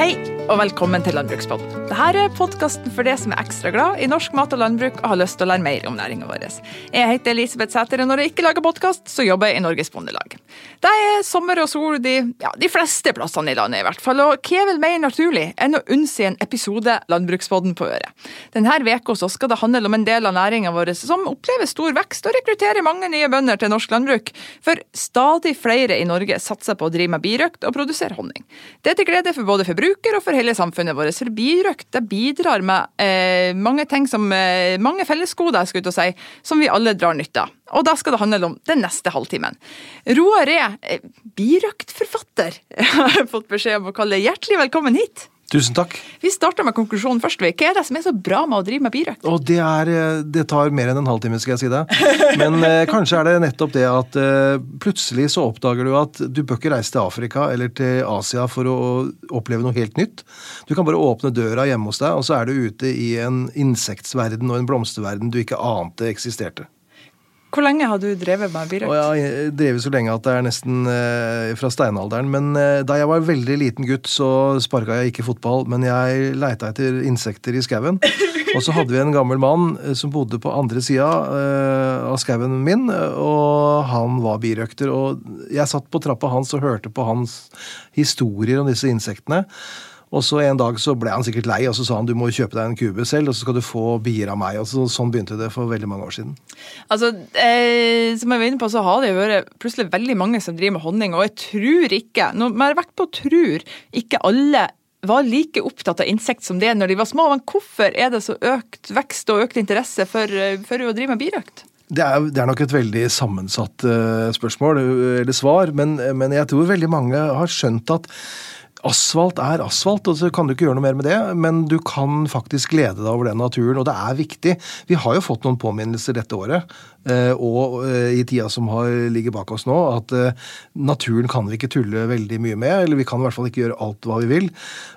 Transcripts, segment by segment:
Hei, og velkommen til Landbrukspodden. Dette er podkasten for deg som er ekstra glad i norsk mat og landbruk og har lyst til å lære mer om næringa vår. Jeg heter Elisabeth Sæter, og når jeg ikke lager podkast, så jobber jeg i Norges Bondelag. Det er sommer og sol de, ja, de fleste plassene i landet, i hvert fall. Og hva er vel mer naturlig enn å unnse en episode Landbrukspodden på øret? Denne uka skal det handle om en del av næringa vår som opplever stor vekst og rekrutterer mange nye bønder til norsk landbruk. For stadig flere i Norge satser på å drive med birøkt og produsere honning. Det er til glede for både forbruker og for hele samfunnet vårt. For birøkt det bidrar med eh, mange ting som, eh, mange fellesgoder jeg si, som vi alle drar nytte av. Og da skal det handle om den neste halvtimen. Roar er eh, birøktforfatter, har fått beskjed om å kalle hjertelig velkommen hit. Tusen takk. Vi starter med konklusjonen først. Hva er det som er så bra med å drive med birøkt? Og det, er, eh, det tar mer enn en halvtime, skal jeg si det. Men eh, kanskje er det nettopp det at eh, plutselig så oppdager du at du bør ikke reise til Afrika eller til Asia for å oppleve noe helt nytt. Du kan bare åpne døra hjemme hos deg, og så er du ute i en insektverden og en blomsterverden du ikke ante eksisterte. Hvor lenge har du drevet med birøkt? Jeg har drevet så lenge at det er nesten eh, fra steinalderen. Men eh, da jeg var veldig liten gutt, så sparka jeg ikke fotball, men jeg leita etter insekter i skauen. Og så hadde vi en gammel mann eh, som bodde på andre sida eh, av skauen min, og han var birøkter. Og jeg satt på trappa hans og hørte på hans historier om disse insektene. Og så En dag så ble han sikkert lei, og så sa han du må kjøpe deg en kube selv, og så skal du få bier av meg. og så, Sånn begynte det for veldig mange år siden. Altså, eh, Som jeg var inne på, så har det jo vært plutselig veldig mange som driver med honning, og jeg tror ikke Nå har jeg vært på tror ikke alle var like opptatt av insekt som det når de var små. Men hvorfor er det så økt vekst og økt interesse for, for å drive med birøkt? Det er, det er, nok et veldig sammensatt uh, spørsmål, eller svar, men, men jeg tror veldig mange har skjønt at Asfalt er asfalt, og så kan du ikke gjøre noe mer med det, men du kan faktisk glede deg over den naturen, og det er viktig. Vi har jo fått noen påminnelser dette året, eh, og eh, i tida som ligger bak oss nå, at eh, naturen kan vi ikke tulle veldig mye med, eller vi kan i hvert fall ikke gjøre alt hva vi vil.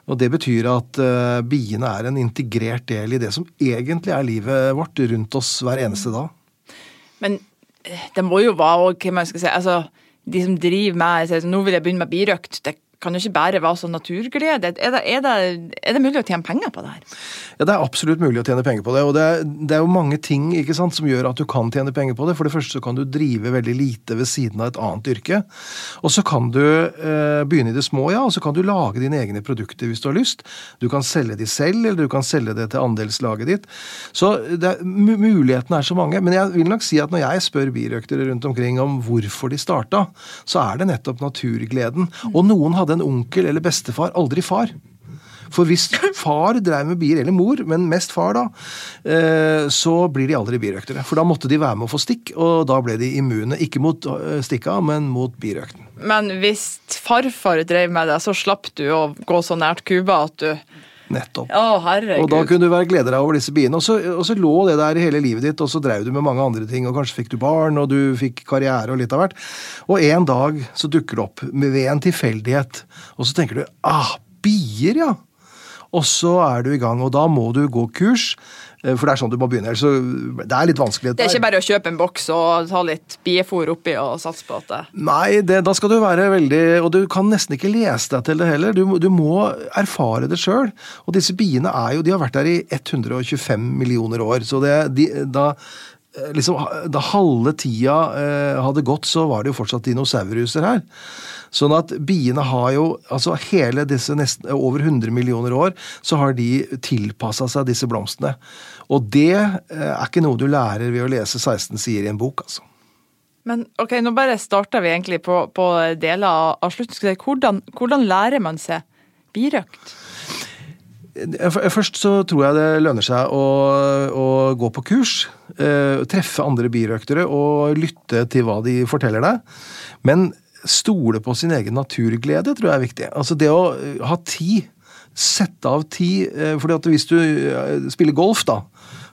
Og Det betyr at biene er en integrert del i det som egentlig er livet vårt rundt oss hver eneste dag. Men det må jo være hva man skal si altså de som driver med Nå vil jeg begynne med birøkt. Det kan jo ikke bare være sånn naturglede. Er det, er, det, er det, mulig å tjene penger på det her? Ja, Det er absolutt mulig å tjene penger på det. og det det er, jo mange ting ikke sant, som gjør at du kan tjene penger på det. For det første så kan du drive veldig lite ved siden av et annet yrke. Og så kan du eh, begynne i det små, ja, og så kan du lage dine egne produkter hvis du har lyst. Du kan selge de selv, eller du kan selge det til andelslaget ditt. Så mulighetene er så mange. Men jeg vil nok si at når jeg spør birøktere rundt omkring om hvorfor de starta, så er det nettopp naturgleden. Og noen hadde en onkel eller bestefar, aldri far. For hvis far drev med bier, eller mor, men mest far, da, eh, så blir de aldri birøktere. For da måtte de være med å få stikk, og da ble de immune. Ikke mot eh, stikka, men mot birøkten. Men hvis farfar drev med det, så slapp du å gå så nært kuba at du Nettopp. Å, herregud. og da kunne du være glede deg over disse biene. Og så, og så, lå det der i hele livet ditt, og så drev du med mange andre ting. Og kanskje fikk du barn, og du fikk karriere og litt av hvert. Og en dag så dukker det opp ved en tilfeldighet, og så tenker du ah, bier, ja. Og så er du i gang, og da må du gå kurs. Eh, for det er sånn du må begynne. Så det er litt vanskelig. Det er ikke bare å kjøpe en boks og ta litt biefòr oppi og satse på at det Nei, det, da skal du være veldig Og du kan nesten ikke lese deg til det heller. Du, du må erfare det sjøl. Og disse biene er jo De har vært der i 125 millioner år. Så det, de, da liksom, Da halve tida eh, hadde gått, så var det jo fortsatt dinosauruser her. Sånn at biene har jo altså Hele disse nesten over 100 millioner år så har de tilpassa seg disse blomstene. Og det eh, er ikke noe du lærer ved å lese 16 sider i en bok, altså. Men ok, nå bare starter vi egentlig på, på deler av slutten. Hvordan, hvordan lærer man seg birøkt? Først så tror jeg det lønner seg å, å gå på kurs. Eh, treffe andre birøktere og lytte til hva de forteller deg. Men stole på sin egen naturglede tror jeg er viktig. Altså det å ha tid. Sette av tid. Eh, fordi at hvis du eh, spiller golf, da,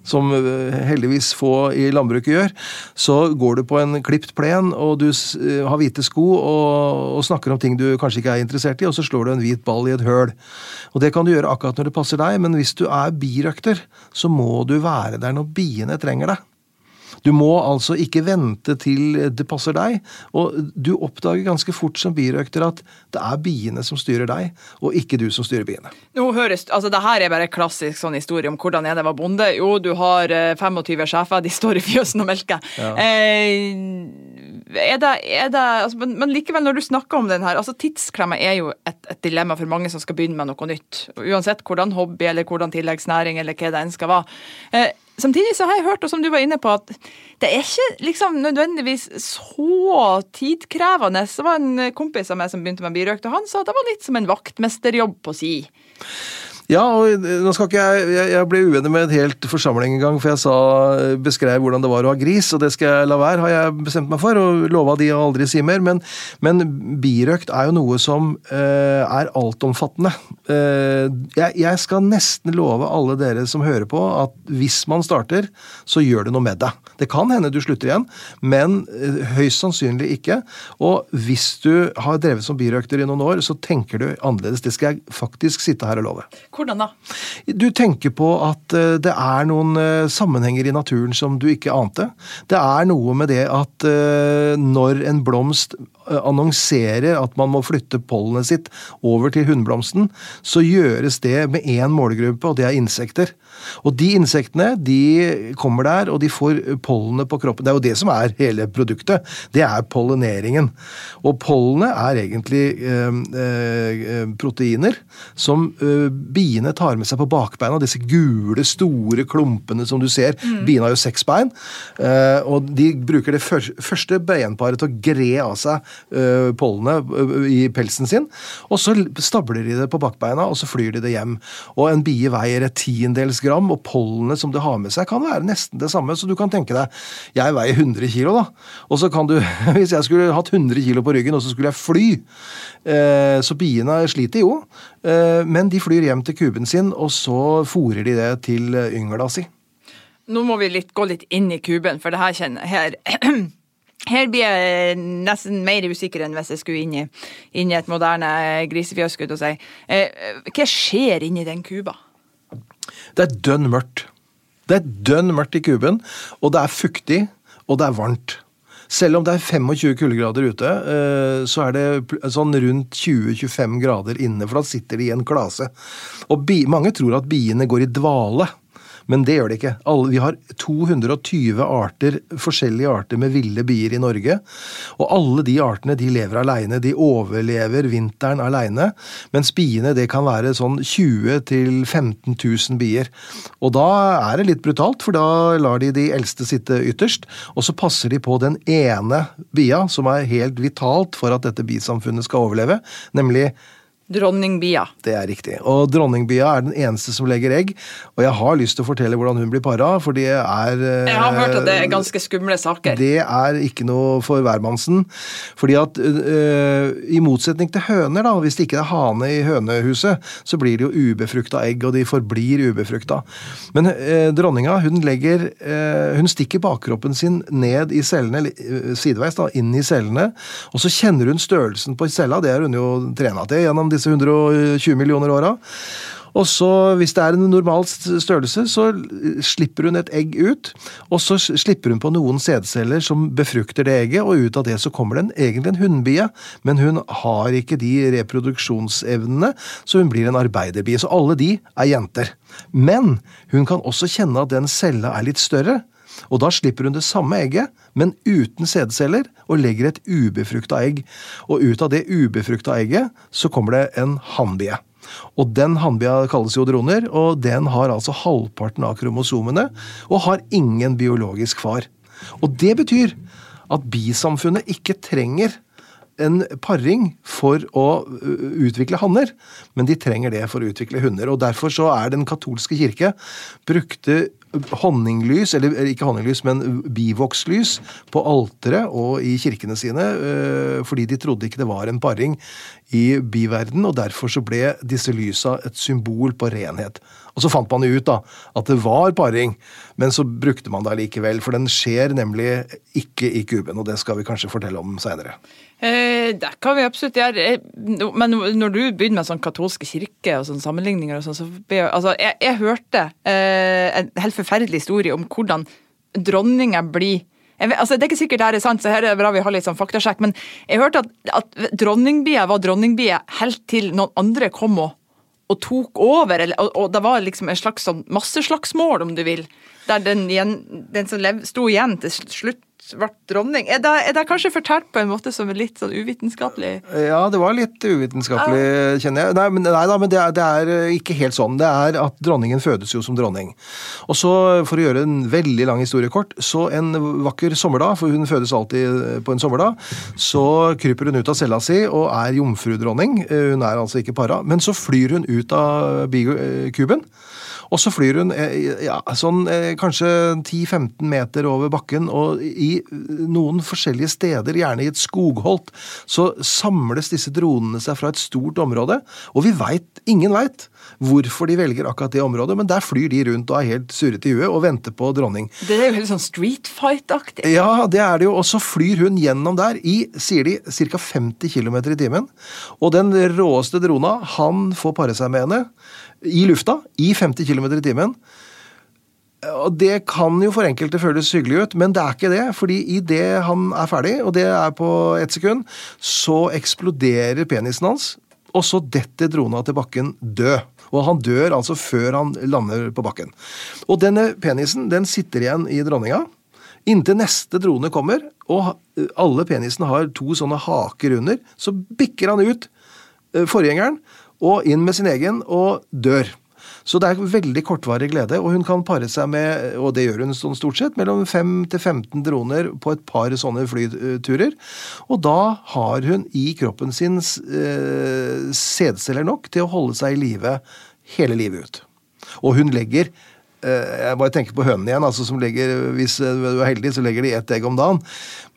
som eh, heldigvis få i landbruket gjør, så går du på en klipt plen, og du eh, har hvite sko og, og, snakker om ting du kanskje ikke er interessert i, og så slår du en hvit ball i et høl. Og Det kan du gjøre akkurat når det passer deg, men hvis du er birøkter, så må du være der når biene trenger deg. Du må altså ikke vente til det passer deg. Og du oppdager ganske fort som birøkter at det er biene som styrer deg, og ikke du som styrer biene. Nå høres, altså det her er bare klassisk sånn historie om hvordan en var bonde. Jo, du har 25 eh, sjefer, de står i fjøsen og melker. Ja. Eh, er det, er det, altså, men, men, likevel, når du snakker om den her, altså tidsklemma er jo et, et, dilemma for mange som skal begynne med noe nytt. Uansett hvordan hobby eller hvordan tilleggsnæring eller hva det enn skal være. Eh, Samtidig så har jeg hørt, og som du var inne på, at det er ikke liksom nødvendigvis så tidkrevende. Det var en kompis av meg som begynte med birøkt, og han sa at det var litt som en vaktmesterjobb på si. Ja, og nå skal ikke jeg Jeg, jeg ble uenig med et helt forsamling en gang, for jeg sa, beskrev hvordan det var å ha gris, og det skal jeg la være, har jeg bestemt meg for, og lova de å aldri si mer. Men, men birøkt er jo noe som eh, er altomfattende. Eh, jeg, skal nesten love alle dere som hører på, at hvis man starter, så gjør det noe med deg. Det kan hende du slutter igjen, men eh, høyst sannsynlig ikke. Og hvis du har drevet som birøkter i noen år, så tenker du annerledes. Det skal jeg faktisk sitte her og love. Hvordan da? Du tenker på at eh, det er noen sammenhenger i naturen som du ikke ante. Det er noe med det at når en blomst annonserer at man må flytte pollenet sitt over til hunnblomsten, så gjøres det med én målgruppe, og det er insekter. Og de insektene de kommer der, og de får pollenet på kroppen. Det er jo det som er hele produktet. Det er pollineringen. Og pollenet er egentlig eh, eh, proteiner som eh, biene tar med seg på bakbeina. Disse gule, store klumpene som du ser. Mm. Biene har jo seks bein. Eh, og de bruker det første beinparet til å gre av seg eh, pollenet i pelsen sin. Og så stabler de det på bakbeina, og så flyr de det hjem. Og en bie veier et tiendels gram, og pollenet som det har med seg, kan være nesten det samme. Så du kan tenke deg Jeg veier 100 kilo, da. Og så kan du Hvis jeg skulle hatt 100 kilo på ryggen, og så skulle jeg fly eh, Så biene sliter jo. Eh, men de flyr hjem til kuben sin, og så fòrer de det til yngla si. Nå må vi litt, gå litt inn i kuben, for det her kjenner her her blir jeg nesten mer usikker enn hvis jeg skulle inn i, inn i et moderne grisefjøs. Si. Eh, hva skjer inni den kuba? Det er dønn mørkt. Det er dønn mørkt i kuben, og det er fuktig, og det er varmt. Selv om det er 25 kuldegrader ute, eh, så er det sånn rundt 20-25 grader inne, for da sitter de i en klase. Og mange tror at biene går i dvale. Men det gjør det ikke. Alle, vi har 220 arter, forskjellige arter med ville bier i Norge. Og alle de artene de lever aleine. De overlever vinteren aleine. Mens biene det kan være sånn 20 000-15 000 bier. Og da er det litt brutalt, for da lar de de eldste sitte ytterst. Og så passer de på den ene bia som er helt vitalt for at dette bisamfunnet skal overleve, nemlig Dronningbia. Det er riktig. Og dronningbia er den eneste som legger egg. Og jeg har lyst til å fortelle hvordan hun blir para, for det er Jeg har hørt at det er ganske skumle saker. Det er ikke noe for hvermannsen. Fordi at øh, i motsetning til høner, da, hvis det ikke er hane i hønehuset, så blir det jo ubefrukta egg, og de forblir ubefrukta. Men øh, dronninga, hun legger øh, Hun stikker bakkroppen sin ned i cellene, sideveis, da, inn i cellene, og så kjenner hun størrelsen på cella, det har hun jo trena til gjennom disse disse 120 millioner åra. Og så, hvis det er en normal størrelse, så slipper hun et egg ut. Og så slipper hun på noen sædceller som befrukter det egget, og ut av det så kommer det en, egentlig en hunnbie. Men hun har ikke de reproduksjonsevnene, så hun blir en arbeiderbie. Så alle de er jenter. Men hun kan også kjenne at den cella er litt større. Og da slipper hun det samme egget, men uten sædceller, og legger et ubefrukta egg. Og ut av det ubefrukta egget så kommer det en hannbie. Og den hannbia kalles jo droner, og den har altså halvparten av kromosomene, og har ingen biologisk far. Og det betyr at bisamfunnet ikke trenger en paring for å utvikle hanner, men de trenger det for å utvikle hunder. og Derfor så er Den katolske kirke brukte honninglys, eller ikke honninglys, men bivokslys på alteret og i kirkene sine, fordi de trodde ikke det var en paring i biverden, og derfor så ble disse lysa et symbol på renhet. Og så fant man ut da at det var paring, men så brukte man det allikevel, for den skjer nemlig ikke i kuben, og det skal vi kanskje fortelle om seinere. Eh, det kan vi absolutt gjøre. Eh, men når du begynner med sånn katolske kirke og sånne sammenligninger og sånn, så altså, jeg, jeg hørte eh, en helt forferdelig historie om hvordan dronninga blir vet, altså Det er ikke sikkert det er sant, så her er det bra vi har litt sånn faktasjekk, men jeg hørte at, at dronningbia var dronningbier helt til noen andre kom og, og tok over, eller, og, og, det var liksom en slags sånn masseslagsmål, om du vil, der den, den som lev, sto igjen til slutt ble dronning. Er det, er det, kanskje fortalt på en måte som er litt sånn uvitenskapelig? Ja, det var litt uvitenskapelig, kjenner jeg. Nei, men, nei da, men det er, det er, eh, ikke helt sånn. Det er at dronningen fødes jo som dronning. Og så, for å gjøre en veldig lang historie kort, så en vakker sommerdag, for hun fødes alltid på en sommerdag, så kryper hun ut av cella si og er jomfrudronning. Eh, hun er altså ikke para. Men så flyr hun ut av kuben. Og så flyr hun eh, ja, sånn eh, kanskje 10-15 meter over bakken, og i noen forskjellige steder, gjerne i et skogholt, så samles disse dronene seg fra et stort område. Og vi veit, ingen veit, hvorfor de velger akkurat det området, men der flyr de rundt og er helt surrete i huet og venter på dronning. Det er jo helt sånn Street Fight-aktig. Ja, det er det jo. Og så flyr hun gjennom der i, sier de, ca. 50 km i timen. Og den råeste drona, han får pare seg med henne i lufta i 50 km i timen. Og Det kan jo for enkelte føles hyggelig ut, men det er ikke det. fordi idet han er ferdig, og det er på ett sekund, så eksploderer penisen hans, og så detter drona til bakken død. Og han dør altså før han lander på bakken. Og denne penisen den sitter igjen i dronninga. Inntil neste drone kommer, og alle penisene har to sånne haker under, så bikker han ut eh, forgjengeren og inn med sin egen, og dør. Så det er veldig kortvarig glede, og hun kan pare seg med, og det gjør hun sånn stort sett, mellom 5 til 15 droner på et par sånne flyturer. Og da har hun i kroppen sin eh, sædceller nok til å holde seg i live hele livet ut. Og hun legger jeg bare tenker på hønene igjen, altså som legger, hvis du er heldig, så legger de ett egg om dagen.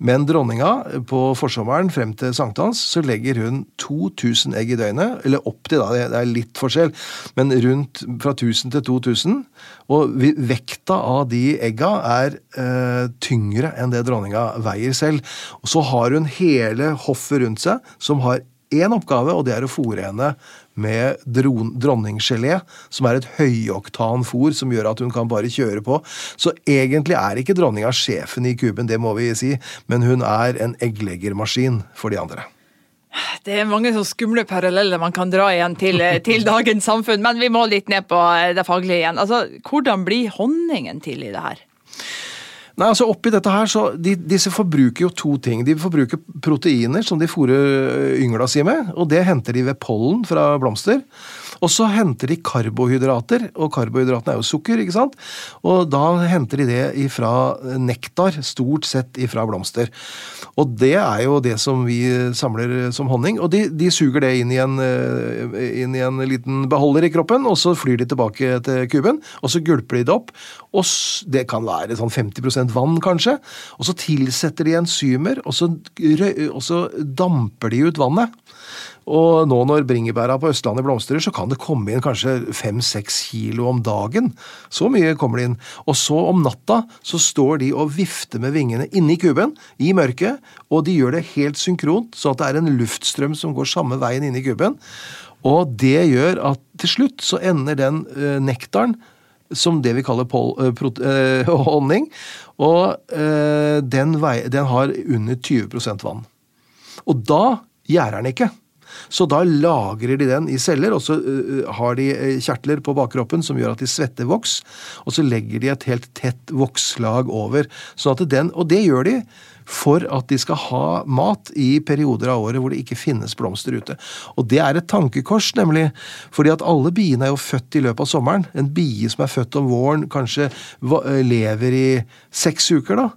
Men dronninga, på forsommeren frem til sankthans, så legger hun 2000 egg i døgnet. Eller opptil, da, det er litt forskjell, men rundt fra 1000 til 2000. Og vekta av de egga er eh, tyngre enn det dronninga veier selv. Og så har hun hele hoffet rundt seg, som har én oppgave, og det er å fòre henne med dronninggelé, som er et høyoktan fôr som gjør at hun kan bare kjøre på. Så egentlig er ikke dronninga sjefen i kuben, det må vi si, men hun er en eggleggermaskin for de andre. Det er mange så skumle paralleller man kan dra igjen til, til, dagens samfunn, men vi må litt ned på det faglige igjen. Altså, Hvordan blir honningen til i det her? Nei, altså oppi dette her, så de, Disse forbruker jo to ting. De forbruker proteiner som de fôrer yngla si med, og det henter de ved pollen fra blomster. Og så henter de karbohydrater, og karbohydratene er jo sukker, ikke sant? Og da henter de det ifra nektar, stort sett ifra blomster. Og det er jo det som vi samler som honning, og de, de suger det inn i, en, eh, inn i, en, liten beholder i kroppen, og så flyr de tilbake til kuben, og så gulper de det opp, og det kan være sånn 50% vann, kanskje, og så tilsetter de enzymer, og så, og så damper de ut vannet. Og nå når bringebæra på Østlandet blomstrer, så kan det komme inn kanskje fem-seks kilo om dagen. Så mye kommer det inn. Og så om natta så står de og vifter med vingene inni kuben, i mørket, og de gjør det helt synkront, sånn at det er en luftstrøm som går samme veien inni kuben. Og det gjør at til slutt så ender den uh, nektaren som det vi kaller pol, prot, uh, honning, og den, vei, den har under 20% vann. Og da gjærer den ikke. Så da lagrer de den i celler, og så uh, har de kjertler på bakkroppen som gjør at de svetter voks, og så legger de et helt tett vokslag over. Sånn at den, og det gjør de for at de skal ha mat i perioder av året hvor det ikke finnes blomster ute. Og det er et tankekors, nemlig, fordi at alle biene er jo født i løpet av sommeren. En bie som er født om våren, kanskje lever i seks uker, da.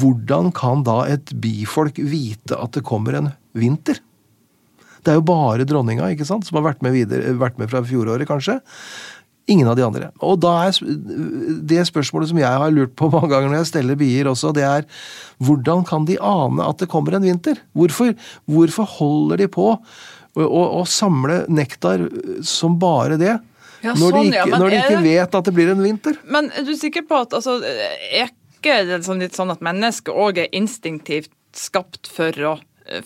Hvordan kan da et bifolk vite at det kommer en vinter? Det er jo bare dronninga ikke sant, som har vært med, videre, vært med fra fjoråret, kanskje. Ingen av de andre. Og da er det spørsmålet som jeg har lurt på mange ganger når jeg steller bier også, det er hvordan kan de ane at det kommer en vinter? Hvorfor, hvorfor holder de på å, samle nektar som bare det? Ja, når, sånn, de ikke, ja, når, de ikke, vet at det blir en vinter. Men er du sikker på at altså, er ikke det sånn, litt sånn at mennesket òg er instinktivt skapt for å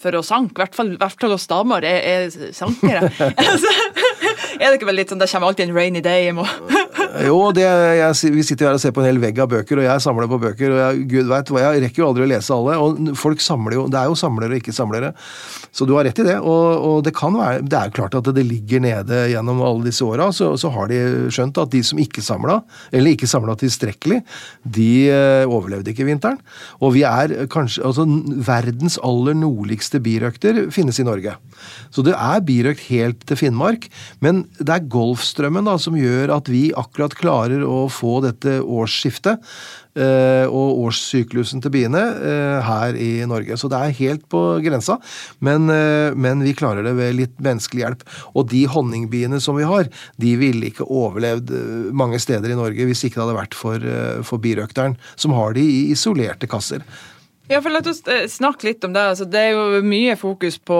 for å sanke. I hvert fall, hvert fall oss damer er, er sankere. Altså, er det ikke vel litt sånn det kommer alltid en rainy day? Jeg må Jo, det, jeg, vi sitter her og ser på en hel vegg av bøker, og jeg samler på bøker. og jeg, Gud vet, jeg rekker jo aldri å lese alle. og folk samler jo, Det er jo samlere og ikke samlere. Så du har rett i det. Og, og det kan være, det er jo klart at det ligger nede gjennom alle disse åra. Så, så, har de skjønt at de som ikke samla, eller ikke samla tilstrekkelig, de uh, overlevde ikke vinteren. Og vi er kanskje altså Verdens aller nordligste birøkter finnes i Norge. Så det er birøkt helt til Finnmark. Men det er Golfstrømmen da, som gjør at vi akkurat klarer å få dette årsskiftet eh, og årssyklusen til biene eh, her i Norge. Så det er helt på grensa, men, eh, men, vi klarer det ved litt menneskelig hjelp. Og de honningbiene som vi har, de ville ikke overlevd mange steder i Norge hvis ikke det hadde vært for, for birøkteren, som har de i isolerte kasser. Ja, for La oss snakke litt om det. Altså, det er jo mye fokus på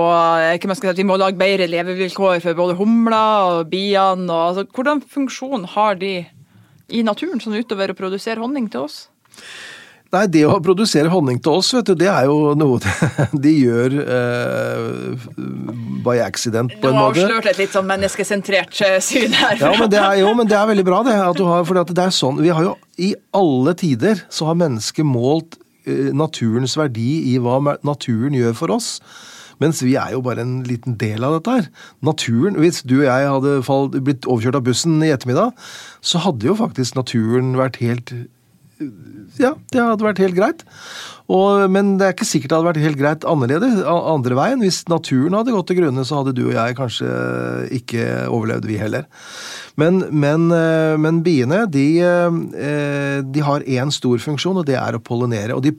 ikke man skal si, at vi må lage bedre levevilkår for både humler og biene. Og, altså, hvordan funksjon har de i naturen, sånn utover å produsere honning til oss? Nei, det å produsere honning til oss, vet du, det er jo noe de gjør uh, by accident, på en måte. Du har avslørt et litt sånn menneskesentrert eh, syn her. Ja, men det er, jo, men det er veldig bra, det. At du har, for det er sånn, vi har jo I alle tider så har mennesket målt eh, naturens verdi i hva naturen gjør for oss. Mens vi er jo bare en liten del av dette her. Naturen, Hvis du og jeg hadde falt, blitt overkjørt av bussen i ettermiddag, så hadde jo faktisk naturen vært helt Ja, det hadde vært helt greit. Og, men det er ikke sikkert det hadde vært helt greit annerledes, andre veien. Hvis naturen hadde gått til grunne, så hadde du og jeg kanskje ikke overlevd, vi heller. Men, men, eh, men biene de, eh, de har én stor funksjon, og det er å pollinere. Og de,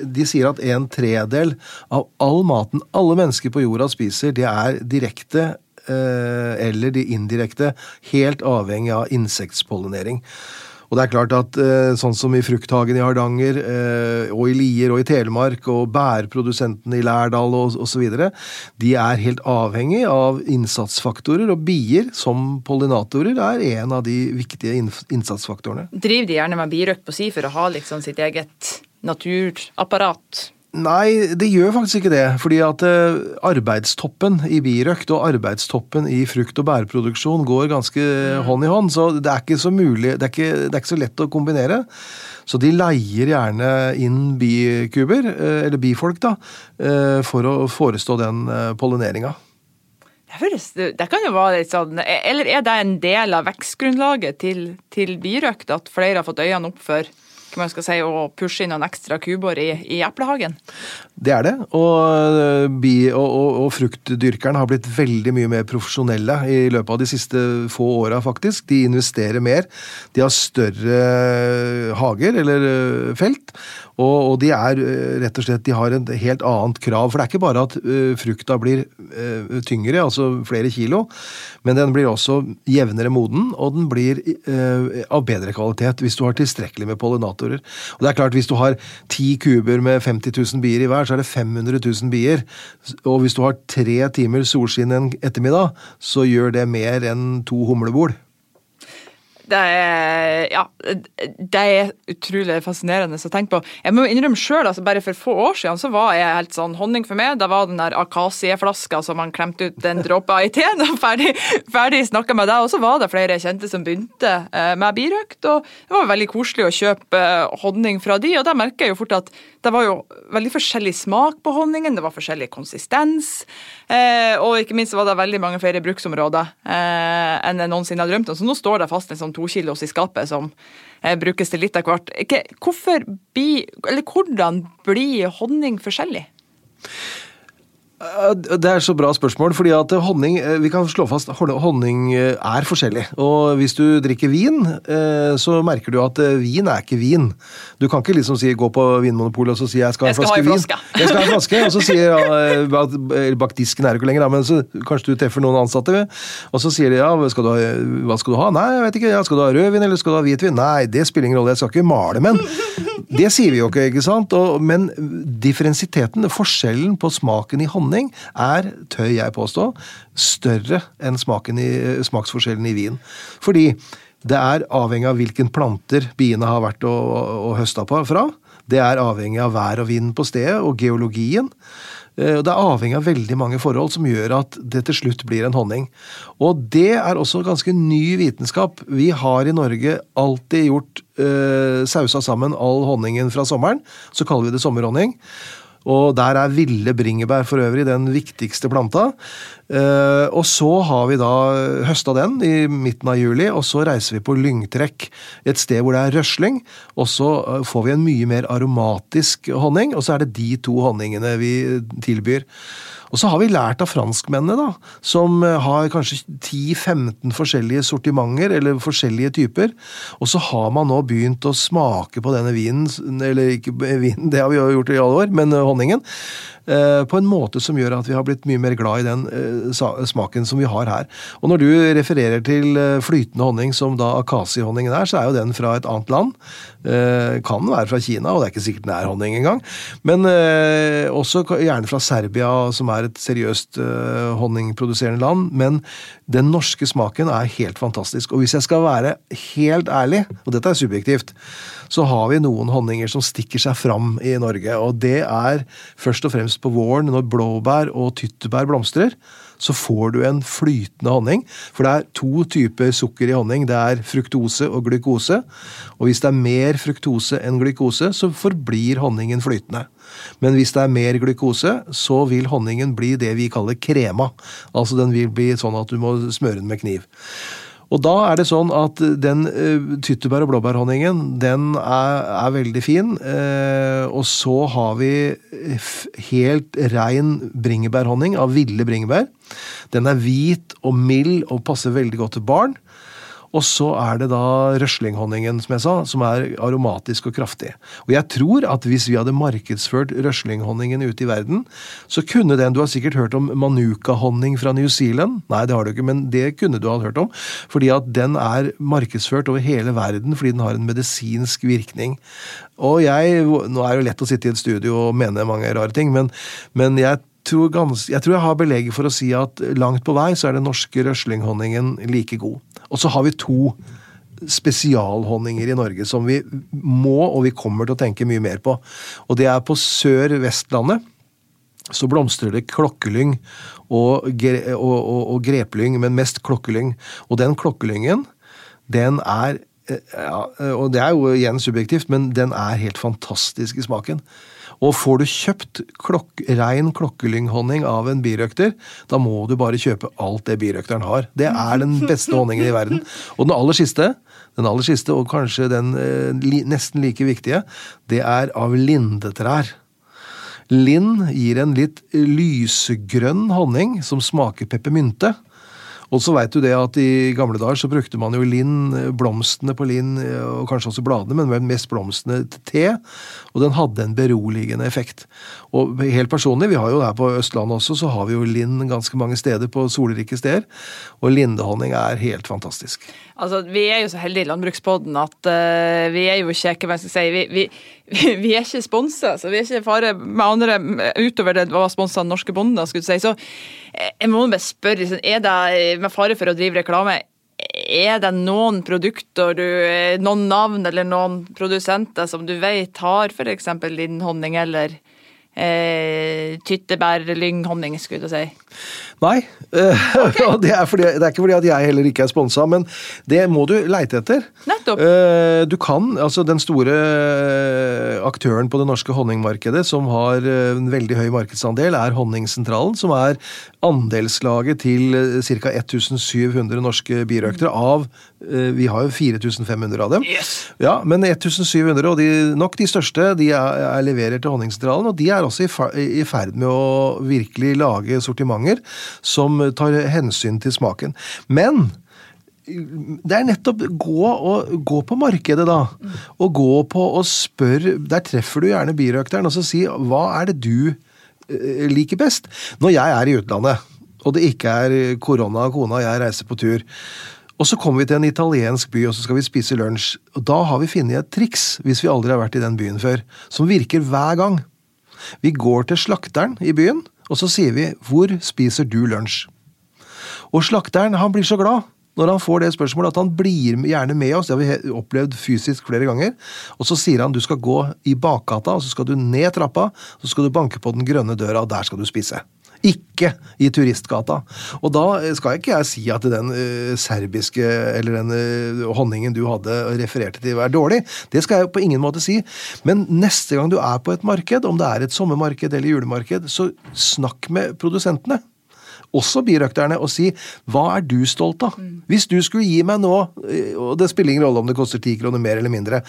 de, sier at en tredel av all maten alle mennesker på jorda spiser, det er direkte eh, eller de indirekte helt avhengig av insektspollinering. Og det er klart at eh, sånn som i frukthagen i Hardanger, eh, og i Lier og i Telemark, og bærprodusentene i Lærdal og osv., de er helt avhengig av innsatsfaktorer, og bier som pollinatorer er en av de viktige innsatsfaktorene. Driver de gjerne med birøkt på si for å ha liksom sitt eget naturapparat? Nei, det gjør faktisk ikke det. Fordi at eh, arbeidstoppen i birøkt og arbeidstoppen i frukt- og bærproduksjon går ganske mm. hånd i hånd. Så det er ikke så mulig, det er ikke, det er ikke så lett å kombinere. Så de leier gjerne inn bikuber, eh, eller bifolk, da, eh, for å forestå den pollineringa. Det kan jo være litt sånn Eller er det en del av vekstgrunnlaget til, til birøkt at flere har fått øynene opp for man skal si, å pushe inn noen ekstra kubor i, i eplehagen? Det er det. Og, eh, bi, og, og, og fruktdyrkerne har blitt veldig mye mer profesjonelle i løpet av de siste få åra, faktisk. De investerer mer. De har større hager, eller eh, felt. Og, og, de er eh, rett og slett De har et helt annet krav. For det er ikke bare at uh, frukta blir uh, tyngre, altså flere kilo, men den blir også jevnere moden, og den blir av bedre kvalitet hvis du har tilstrekkelig med pollinatorer. Og det er klart, hvis du har ti kuber med 50 000 bier i hver, så er det 500 000 bier. Og hvis du har tre timer solskinn en ettermiddag, så gjør det mer enn to humlebol. Det er, ja, det er utrolig fascinerende å tenke på. Jeg må innrømme sjøl, altså bare for få år siden så var jeg helt sånn honning for meg. Da var den der akasieflaska som man klemte ut en dråpe i teen, og ferdig, ferdig snakka med deg. Og så var det flere jeg kjente som begynte eh, med birøkt, og det var veldig koselig å kjøpe eh, honning fra de, og da merker jeg jo fort at det var jo veldig forskjellig smak på honningen, det var forskjellig konsistens, eh, og ikke minst var det veldig mange flere bruksområder enn jeg noensinne har drømt om. Så nå står det fast en sånn to kilos i skapet som eh, brukes til litt av hvert. Hvorfor bli, eller hvordan blir honning forskjellig? Det er så bra spørsmål, fordi at honning eh, Vi kan slå fast honning eh, er forskjellig. Og hvis du drikker vin, eh, så merker du at vin er ikke vin. Du kan ikke liksom si, gå på Vinmonopolet og så si 'jeg skal ha en flaske vin'. Jeg skal ha en flaske, Og så sier ja, bak disken er det ikke lenger, men så kanskje du treffer noen ansatte, og så sier de ja, skal ha, hva skal du ha? Nei, jeg vet ikke. Ja, skal du ha rødvin eller skal du ha hvitvin? Nei, det spiller ingen rolle, jeg skal ikke male, men Det sier vi jo ikke, ikke sant? Og, men differensiteten, forskjellen på smaken i honning, er, tør jeg påstå, større enn i, smaksforskjellen i vin. Fordi det er avhengig av hvilken planter biene har vært og, og høsta fra. Det er avhengig av vær og vind på stedet og geologien. Eh, Det er avhengig av veldig mange forhold som gjør at det til slutt blir en honning. Og det er også ganske ny vitenskap. Vi har i Norge alltid gjort eh, sausa sammen all honningen fra sommeren. Så kaller vi det sommerhonning. Og der er ville bringebær for øvrig den viktigste planta. Eh, og så har vi da høsta den i midten av juli, og så reiser vi på lyngtrekk. Et sted hvor det er røsling. Og så eh, får vi en mye mer aromatisk honning, og så er det de to honningene vi tilbyr. Og så har vi lært av franskmennene, da, som eh, har kanskje 10-15 forskjellige sortimenter, eller forskjellige typer. Og så har man nå begynt å smake på denne vinen, eller ikke vinen, det har vi jo gjort i alle år, men honningen. På en måte som gjør at vi har blitt mye mer glad i den smaken som vi har her. Og når du refererer til flytende honning som da akasi-honningen er, så er jo den fra et annet land. Kan være fra Kina, og det er ikke sikkert den er honning engang. Men også gjerne fra Serbia, som er et seriøst honningproduserende land. Men den norske smaken er helt fantastisk. Og hvis jeg skal være helt ærlig, og dette er subjektivt, så har vi noen honninger som stikker seg fram i Norge. Og det er først og fremst på våren, når blåbær og tyttebær blomstrer. Så får du en flytende honning. For det er to typer sukker i honning. Det er fruktose og glukose. Og hvis det er mer fruktose enn glukose, så forblir honningen flytende. Men hvis det er mer glukose, så vil honningen bli det vi kaller krema. Altså den vil bli sånn at du må smøre den med kniv. Og da er det sånn at den uh, tyttebær- og blåbærhonningen, den er, er veldig fin. Uh, og så har vi helt rein bringebærhonning av ville bringebær. Den er hvit og mild og passer veldig godt til barn. Og så er det da røslinghonningen, som jeg sa, som er aromatisk og kraftig. Og jeg tror at hvis vi hadde markedsført røslinghonningen ute i verden, så kunne den Du har sikkert hørt om manuka-honning fra New Zealand? Nei, det har du ikke, men det kunne du ha hørt om. Fordi at den er markedsført over hele verden fordi den har en medisinsk virkning. Og jeg Nå er det jo lett å sitte i et studio og mene mange rare ting, men, men jeg tror gans, jeg tror jeg har belegg for å si at langt på vei så er den norske røslinghonningen like god. Og så har vi to spesialhonninger i Norge som vi må og vi kommer til å tenke mye mer på. Og det er på Sør-Vestlandet. Så blomstrer det klokkelyng og, og, og, og, greplyng, men mest klokkelyng. Og den klokkelyngen, den er ja, Og det er jo igjen subjektivt, men den er helt fantastisk i smaken. Og får du kjøpt klok rein klokkelynghonning av en birøkter, da må du bare kjøpe alt det birøkteren har. Det er den beste honningen i verden. Og den aller siste, den aller siste, og kanskje den eh, nesten like viktige, det er av lindetrær. Lind gir en litt lysegrønn honning som smaker peppermynte. Og så veit du det at i gamle dager så brukte man jo linn, blomstene på linn, og kanskje også bladene, men mest blomstene til te. Og den hadde en beroligende effekt. Og helt personlig, vi har jo her på Østlandet også, så har vi jo linn ganske mange steder på solrike steder. Og lindehonning er helt fantastisk. Altså, Vi er jo så heldige i Landbrukspodden at uh, vi er jo ikke hva skal jeg si, vi, vi, vi er ikke sponsa, så vi er ikke fare med andre utover det var sponsa norske bonder. skulle du si. Så jeg må bare spørre, liksom, er det med fare for å drive reklame er det noen produkter, du, noen navn eller noen produsenter som du vet har f.eks. lindhonning eller eh, tyttebærlynghonning, skulle du si? Nei. Okay. og det er, fordi, det er, ikke fordi at jeg heller ikke er sponsa, men det må du leite etter. Nettopp. Du kan, altså Den store aktøren på det norske honningmarkedet som har en veldig høy markedsandel, er Honningsentralen, som er andelslaget til ca. 1700 norske birøktere av Vi har jo 4500 av dem. Yes. Ja, Men 1700, og de, nok de største, de er, er leverer til Honningsentralen, og de er også i ferd med å virkelig lage sortimenter som tar hensyn til smaken. Men det er nettopp gå, og, gå på markedet, da. Og gå på og spør Der treffer du gjerne birøkteren, og så si hva er det du eh, liker best? Når jeg er i utlandet, og det ikke er korona og kona og jeg reiser på tur, og så kommer vi til en italiensk by, og så skal vi spise lunsj. Og da har vi funnet et triks, hvis vi aldri har vært i den byen før, som virker hver gang. Vi går til slakteren i byen, og så sier vi 'Hvor spiser du lunsj?' Og slakteren han blir så glad. når han får det spørsmålet, at han blir gjerne med oss. Det har vi opplevd fysisk flere ganger. Og så sier han du skal gå i bakgata, og så skal du ned trappa, så skal du banke på den grønne døra, og der skal du spise. Ikke i turistgata. Og da skal ikke jeg si at den uh, serbiske eller den uh, honningen du hadde refererte til, er dårlig. Det skal jeg på ingen måte si. Men neste gang du er på et marked, om det er et sommermarked eller julemarked, så snakk med produsentene. Også birøkterne, og si hva er du stolt av? Hvis du skulle gi meg nå, eh, og det spiller ingen rolle om det koster ti kroner mer eller mindre,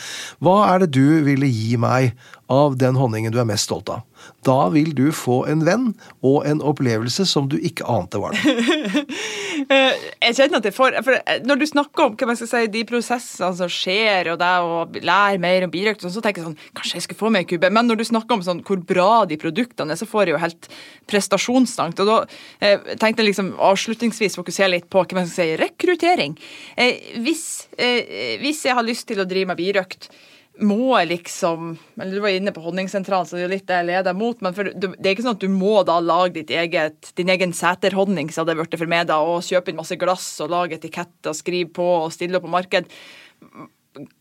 hva er det du ville gi meg av den honningen du er mest stolt av? Da vil du få en venn og en opplevelse som du ikke ante var der. Eh, Jeg kjenner at jeg får for eh, Når du snakker om hva man skal si, de prosessene som skjer, og det å lære mer om birøkt, så tenker jeg sånn Kanskje jeg skulle få meg en kube? Men når du snakker om sånn, hvor bra de produktene er, så får jeg jo helt prestasjonsangst. Og da eh, tenkte jeg liksom avslutningsvis fokusere litt på hva man skal si, rekruttering. Hvis, hvis jeg har lyst til å drive med birøkt, må liksom eller Du var inne på Honningsentralen, så det er jo litt det jeg leder mot. Men for, det er ikke sånn at du må da lage eget, din egen seterhonning, hadde det blitt for meg, da, og kjøpe inn masse glass og lage etikett og skrive på og stille opp på marked.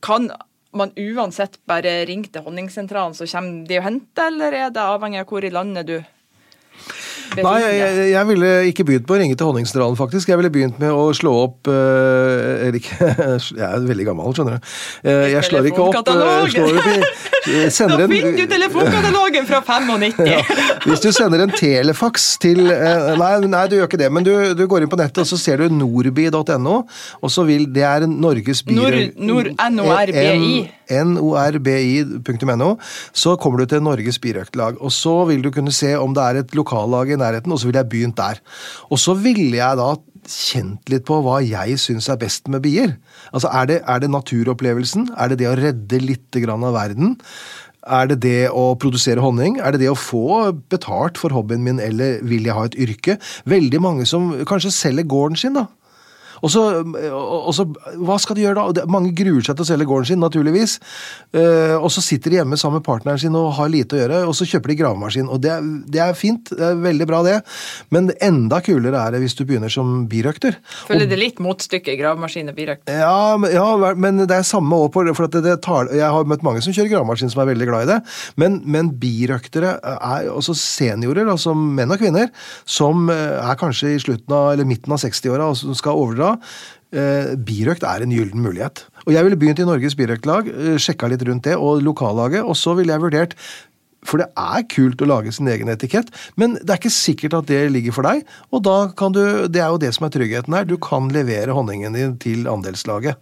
Kan man uansett bare ringe til Honningsentralen, så kommer de og henter, eller er det avhengig av hvor i landet du Nei, jeg, jeg, ville ikke begynt med å ringe til Honningsentralen, faktisk. Jeg ville begynt med å slå opp uh, Eller ikke Jeg er veldig gammel, skjønner du. Uh, jeg slår ikke opp uh, slår opp i, eh, Da sender en- finner du telefonkatalogen fra 95! Ja. Hvis du sender en telefaks til eh, nei, nei, du gjør ikke det, men du, du går inn på nettet og så ser du nordby.no, og så vil Det er Norges Nor- Nor- NORBI. norbi.no. Så kommer du til Norges birøktlag, og så vil du kunne se om det er et lokallag i nærheten, og så ville jeg begynt der. Og så ville jeg da kjent litt på hva jeg syns er best med bier. Altså, er det, er det naturopplevelsen? Er det det å redde litt av verden? Er det det å produsere honning? Er det det å få betalt for hobbyen min, eller vil jeg ha et yrke? Veldig mange som kanskje selger gården sin, da. Og så, og så, Hva skal de gjøre da? Mange gruer seg til å selge gården sin, naturligvis. Eh, og så sitter de hjemme sammen med partneren sin og har lite å gjøre, og så kjøper de gravemaskin. Og det, er- det er fint, det er veldig bra det, men enda kulere er det hvis du begynner som birøkter. Føler det litt motstykke gravemaskin og birøkt? Ja, ja, men det er samme år på. For det, det tar, jeg har møtt mange som kjører gravemaskin som er veldig glad i det. Men, men birøktere er også seniorer, altså menn og kvinner, som eh, er kanskje i slutten av, eller midten av 60-åra og som skal overdra. Eh, birøkt er en gyllen mulighet. Og jeg ville begynt i Norges birøktlag, eh, sjekka litt rundt det, og lokallaget, og så ville jeg vurdert for det er kult å lage sin egen etikett, men det er ikke sikkert at det ligger for deg. Og da kan du, det er jo det som er tryggheten her, du kan levere honningen din til andelslaget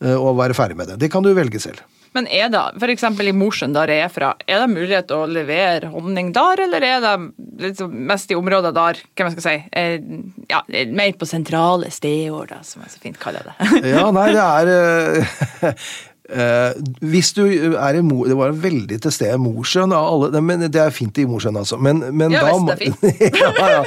eh, og være ferdig med det. Det kan du velge selv. Men er det, f.eks. i Mosjøen, der jeg er fra, er det mulighet å levere honning der, eller er det mest i områder der, hva man skal si, eh, ja, mer på sentrale steder, da, som jeg så fint kaller det? Ja, nei, det er eh, hvis du er i Mo... Det var veldig til stede Mosjøen det- Men det er fint i Mosjøen, altså. Men, men Ja, da må- ja, ja.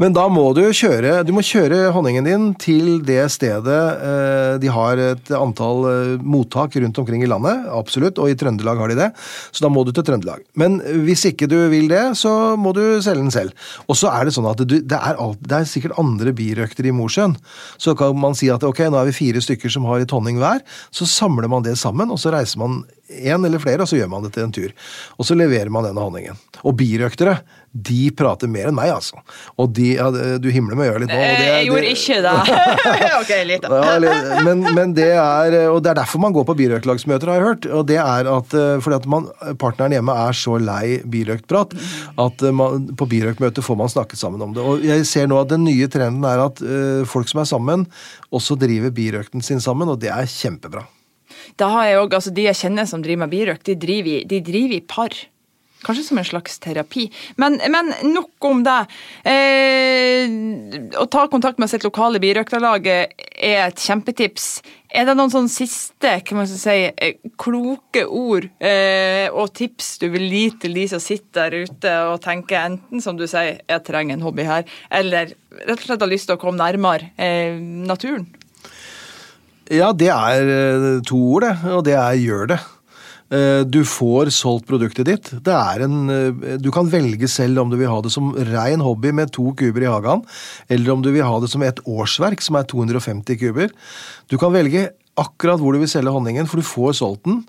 Men da må du kjøre Du må kjøre honningen din til det stedet eh, De har et antall eh, mottak rundt omkring i landet, absolutt, og i Trøndelag har de det. Så da må du til Trøndelag. Men hvis ikke du vil det, så må du selge den selv. Og så er det sånn at du, det, er alt, det er sikkert andre birøkter i Mosjøen. Så kan man si at ok, nå er vi fire stykker som har litt honning hver. Så samler man det sammen, og så reiser man én eller flere, og så gjør man det til en tur. Og så leverer man denne honningen. Og birøktere, de prater mer enn meg, altså. Og de ja, Du himler med øyet litt nå. det- Eh, Jeg gjorde det- ikke det. ok, litt ja, men, men det er Og det er derfor man går på birøktlagsmøter, har jeg hørt. Og det er at eh, fordi at man, partneren hjemme er så lei birøktprat at eh, man, på birøktmøter får man snakket sammen om det. Og jeg ser nå at den nye trenden er at eh, folk som er sammen, også driver birøkten sin sammen, og det er kjempebra. Da har jeg også, altså De jeg kjenner som driver med birøkt, de driver, de driver i par. Kanskje som en slags terapi. Men, men nok om det. Eh, å ta kontakt med sitt lokale birøkterlag er et kjempetips. Er det noen sånn siste hva man si, eh, kloke ord eh, og tips du vil gi til de som sitter der ute og tenker enten som du sier, jeg trenger en hobby her, eller rett og slett har lyst til å komme nærmere eh, naturen? Ja, det er eh, to ord, det. Og det er gjør det. Eh, Du får solgt produktet ditt. En, eh, du kan velge selv om du vil ha det som rein hobby med to kuber i hagen, eller om du vil ha det som et årsverk, som er 250 kuber. Du kan velge akkurat hvor du vil selge honningen, for du får solgt den.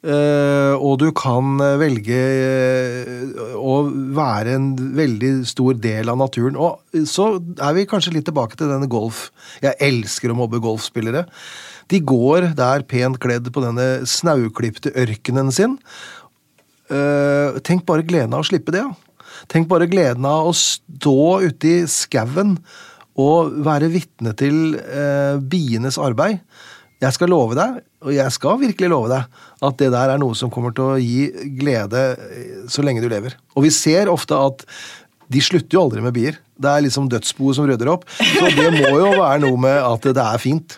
Eh, og du kan eh, velge eh, å være en veldig stor del av naturen. Og så er vi kanskje litt tilbake til denne golf. Jeg elsker å mobbe golfspillere. De går der pent kledd på denne snauklipte ørkenen sin. Tenk bare gleden av å slippe det. Tenk bare gleden av å stå ute i skauen og være vitne til bienes arbeid. Jeg skal love deg, og jeg skal virkelig love deg, at det der er noe som kommer til å gi glede eh, så lenge du lever. Og vi ser ofte at de slutter jo aldri med bier. Det er liksom dødsboet som rydder opp. Så det må jo være noe med at det er fint.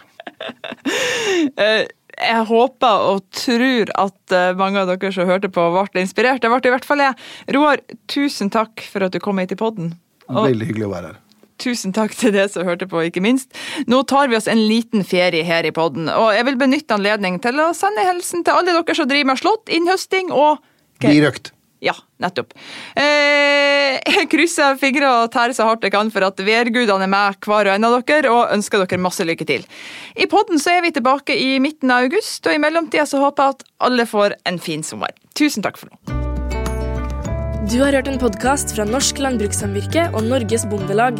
Eh, Jeg håper og tror at eh, mange av dere som hørte på, ble inspirert. Det ble i hvert fall jeg. Roar, tusen takk for at du kom hit i podden. Veldig hyggelig å være her. Tusen takk til dere som hørte på, ikke minst. Nå tar vi oss en liten ferie her i podden, og jeg vil benytte anledningen til å sende hilsen til alle dere som driver med slått, innhøsting og Bli røkt. Ja, nettopp. Eh, jeg krysser fingre og tærer så hardt jeg kan for at værgudene er med hver og en av dere, og ønsker dere masse lykke til. I podden så er vi tilbake i midten av august, og i mellomtida så håper jeg at alle får en fin sommer. Tusen takk for nå. Du har hørt en podkast fra Norsk Landbrukssamvirke og Norges Bondelag.